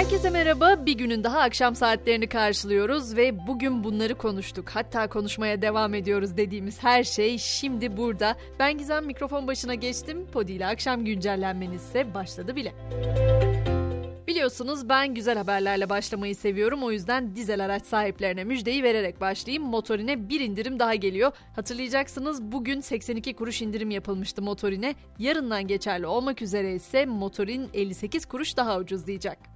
Herkese merhaba. Bir günün daha akşam saatlerini karşılıyoruz ve bugün bunları konuştuk. Hatta konuşmaya devam ediyoruz dediğimiz her şey şimdi burada. Ben Gizem mikrofon başına geçtim. Podi ile akşam güncellenmeniz ise başladı bile. Biliyorsunuz ben güzel haberlerle başlamayı seviyorum. O yüzden dizel araç sahiplerine müjdeyi vererek başlayayım. Motorine bir indirim daha geliyor. Hatırlayacaksınız bugün 82 kuruş indirim yapılmıştı motorine. Yarından geçerli olmak üzere ise motorin 58 kuruş daha ucuzlayacak.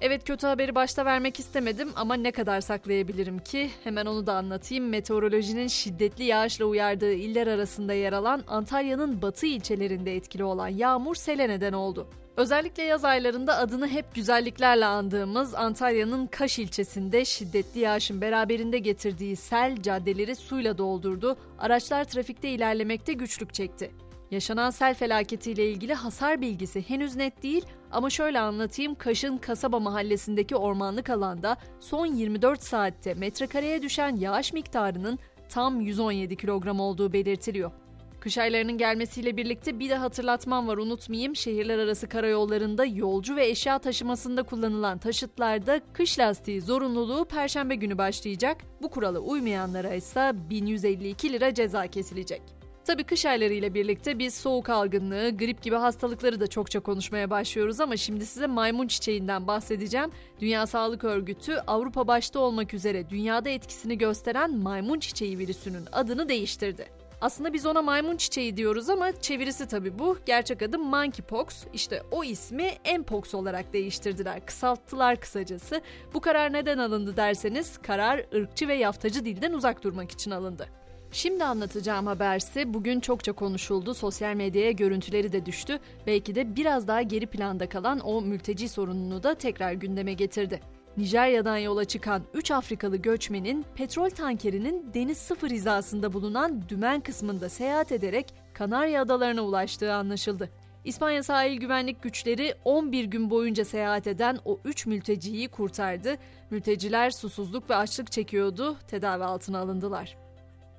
Evet kötü haberi başta vermek istemedim ama ne kadar saklayabilirim ki? Hemen onu da anlatayım. Meteorolojinin şiddetli yağışla uyardığı iller arasında yer alan Antalya'nın batı ilçelerinde etkili olan yağmur sele neden oldu. Özellikle yaz aylarında adını hep güzelliklerle andığımız Antalya'nın Kaş ilçesinde şiddetli yağışın beraberinde getirdiği sel caddeleri suyla doldurdu. Araçlar trafikte ilerlemekte güçlük çekti. Yaşanan sel felaketiyle ilgili hasar bilgisi henüz net değil ama şöyle anlatayım. Kaş'ın Kasaba mahallesindeki ormanlık alanda son 24 saatte metrekareye düşen yağış miktarının tam 117 kilogram olduğu belirtiliyor. Kış aylarının gelmesiyle birlikte bir de hatırlatmam var unutmayayım. Şehirler arası karayollarında yolcu ve eşya taşımasında kullanılan taşıtlarda kış lastiği zorunluluğu perşembe günü başlayacak. Bu kurala uymayanlara ise 1152 lira ceza kesilecek. Tabii kış aylarıyla birlikte biz soğuk algınlığı, grip gibi hastalıkları da çokça konuşmaya başlıyoruz ama şimdi size maymun çiçeğinden bahsedeceğim. Dünya Sağlık Örgütü Avrupa başta olmak üzere dünyada etkisini gösteren maymun çiçeği virüsünün adını değiştirdi. Aslında biz ona maymun çiçeği diyoruz ama çevirisi tabii bu. Gerçek adı monkeypox. İşte o ismi mpox olarak değiştirdiler. Kısalttılar kısacası. Bu karar neden alındı derseniz karar ırkçı ve yaftacı dilden uzak durmak için alındı. Şimdi anlatacağım haberse bugün çokça konuşuldu. Sosyal medyaya görüntüleri de düştü. Belki de biraz daha geri planda kalan o mülteci sorununu da tekrar gündeme getirdi. Nijerya'dan yola çıkan 3 Afrikalı göçmenin petrol tankerinin deniz sıfır hizasında bulunan dümen kısmında seyahat ederek Kanarya Adalarına ulaştığı anlaşıldı. İspanya sahil güvenlik güçleri 11 gün boyunca seyahat eden o 3 mülteciyi kurtardı. Mülteciler susuzluk ve açlık çekiyordu, tedavi altına alındılar.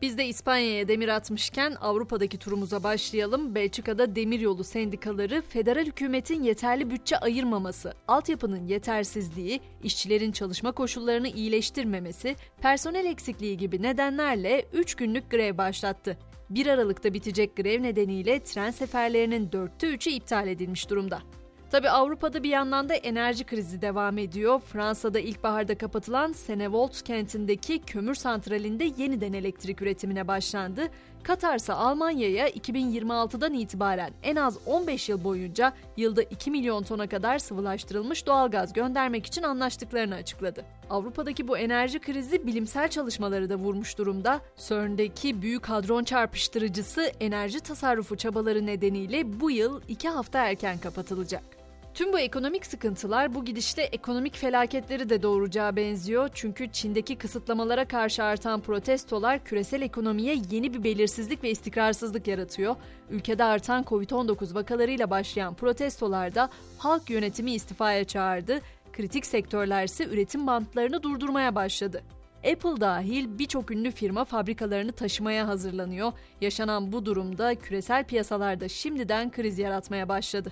Biz de İspanya'ya demir atmışken Avrupa'daki turumuza başlayalım. Belçika'da demiryolu sendikaları federal hükümetin yeterli bütçe ayırmaması, altyapının yetersizliği, işçilerin çalışma koşullarını iyileştirmemesi, personel eksikliği gibi nedenlerle 3 günlük grev başlattı. 1 Aralık'ta bitecek grev nedeniyle tren seferlerinin dörtte üçü iptal edilmiş durumda. Tabi Avrupa'da bir yandan da enerji krizi devam ediyor. Fransa'da ilkbaharda kapatılan Senevolt kentindeki kömür santralinde yeniden elektrik üretimine başlandı. Katar ise Almanya'ya 2026'dan itibaren en az 15 yıl boyunca yılda 2 milyon tona kadar sıvılaştırılmış doğalgaz göndermek için anlaştıklarını açıkladı. Avrupa'daki bu enerji krizi bilimsel çalışmaları da vurmuş durumda. CERN'deki büyük hadron çarpıştırıcısı enerji tasarrufu çabaları nedeniyle bu yıl 2 hafta erken kapatılacak. Tüm bu ekonomik sıkıntılar bu gidişte ekonomik felaketleri de doğuracağı benziyor. Çünkü Çin'deki kısıtlamalara karşı artan protestolar küresel ekonomiye yeni bir belirsizlik ve istikrarsızlık yaratıyor. Ülkede artan Covid-19 vakalarıyla başlayan protestolarda halk yönetimi istifaya çağırdı. Kritik sektörler ise üretim bantlarını durdurmaya başladı. Apple dahil birçok ünlü firma fabrikalarını taşımaya hazırlanıyor. Yaşanan bu durumda küresel piyasalarda şimdiden kriz yaratmaya başladı.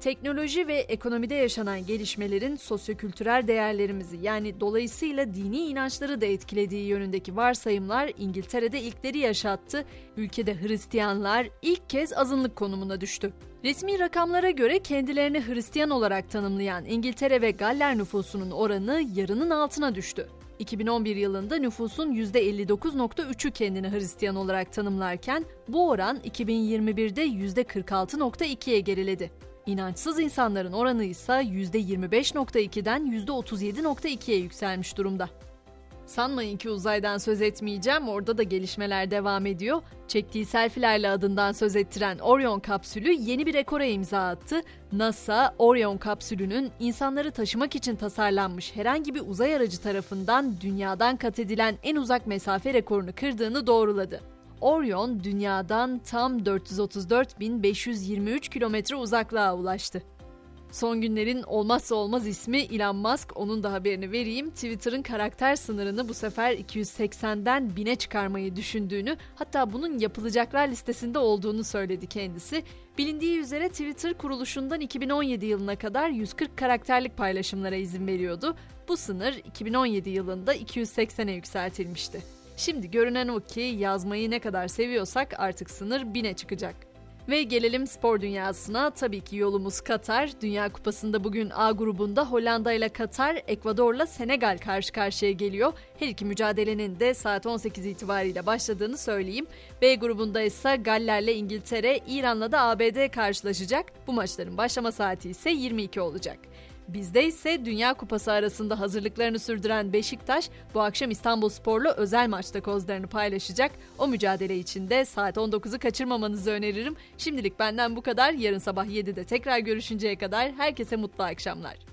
Teknoloji ve ekonomide yaşanan gelişmelerin sosyokültürel değerlerimizi yani dolayısıyla dini inançları da etkilediği yönündeki varsayımlar İngiltere'de ilkleri yaşattı. Ülkede Hristiyanlar ilk kez azınlık konumuna düştü. Resmi rakamlara göre kendilerini Hristiyan olarak tanımlayan İngiltere ve Galler nüfusunun oranı yarının altına düştü. 2011 yılında nüfusun %59.3'ü kendini Hristiyan olarak tanımlarken bu oran 2021'de %46.2'ye geriledi. İnançsız insanların oranı ise %25.2'den %37.2'ye yükselmiş durumda. Sanmayın ki uzaydan söz etmeyeceğim, orada da gelişmeler devam ediyor. Çektiği selfilerle adından söz ettiren Orion kapsülü yeni bir rekora imza attı. NASA, Orion kapsülünün insanları taşımak için tasarlanmış herhangi bir uzay aracı tarafından dünyadan kat edilen en uzak mesafe rekorunu kırdığını doğruladı. Orion dünyadan tam 434.523 kilometre uzaklığa ulaştı. Son günlerin olmazsa olmaz ismi Elon Musk. Onun da haberini vereyim. Twitter'ın karakter sınırını bu sefer 280'den 1000'e çıkarmayı düşündüğünü, hatta bunun yapılacaklar listesinde olduğunu söyledi kendisi. Bilindiği üzere Twitter kuruluşundan 2017 yılına kadar 140 karakterlik paylaşımlara izin veriyordu. Bu sınır 2017 yılında 280'e yükseltilmişti. Şimdi görünen o ki yazmayı ne kadar seviyorsak artık sınır 1000'e çıkacak. Ve gelelim spor dünyasına. Tabii ki yolumuz Katar. Dünya Kupası'nda bugün A grubunda Hollanda ile Katar, Ekvador'la Senegal karşı karşıya geliyor. Her iki mücadelenin de saat 18 itibariyle başladığını söyleyeyim. B grubunda ise Galler'le İngiltere, İran'la da ABD karşılaşacak. Bu maçların başlama saati ise 22 olacak. Bizde ise Dünya Kupası arasında hazırlıklarını sürdüren Beşiktaş bu akşam İstanbul Spor'la özel maçta kozlarını paylaşacak. O mücadele için de saat 19'u kaçırmamanızı öneririm. Şimdilik benden bu kadar. Yarın sabah 7'de tekrar görüşünceye kadar herkese mutlu akşamlar.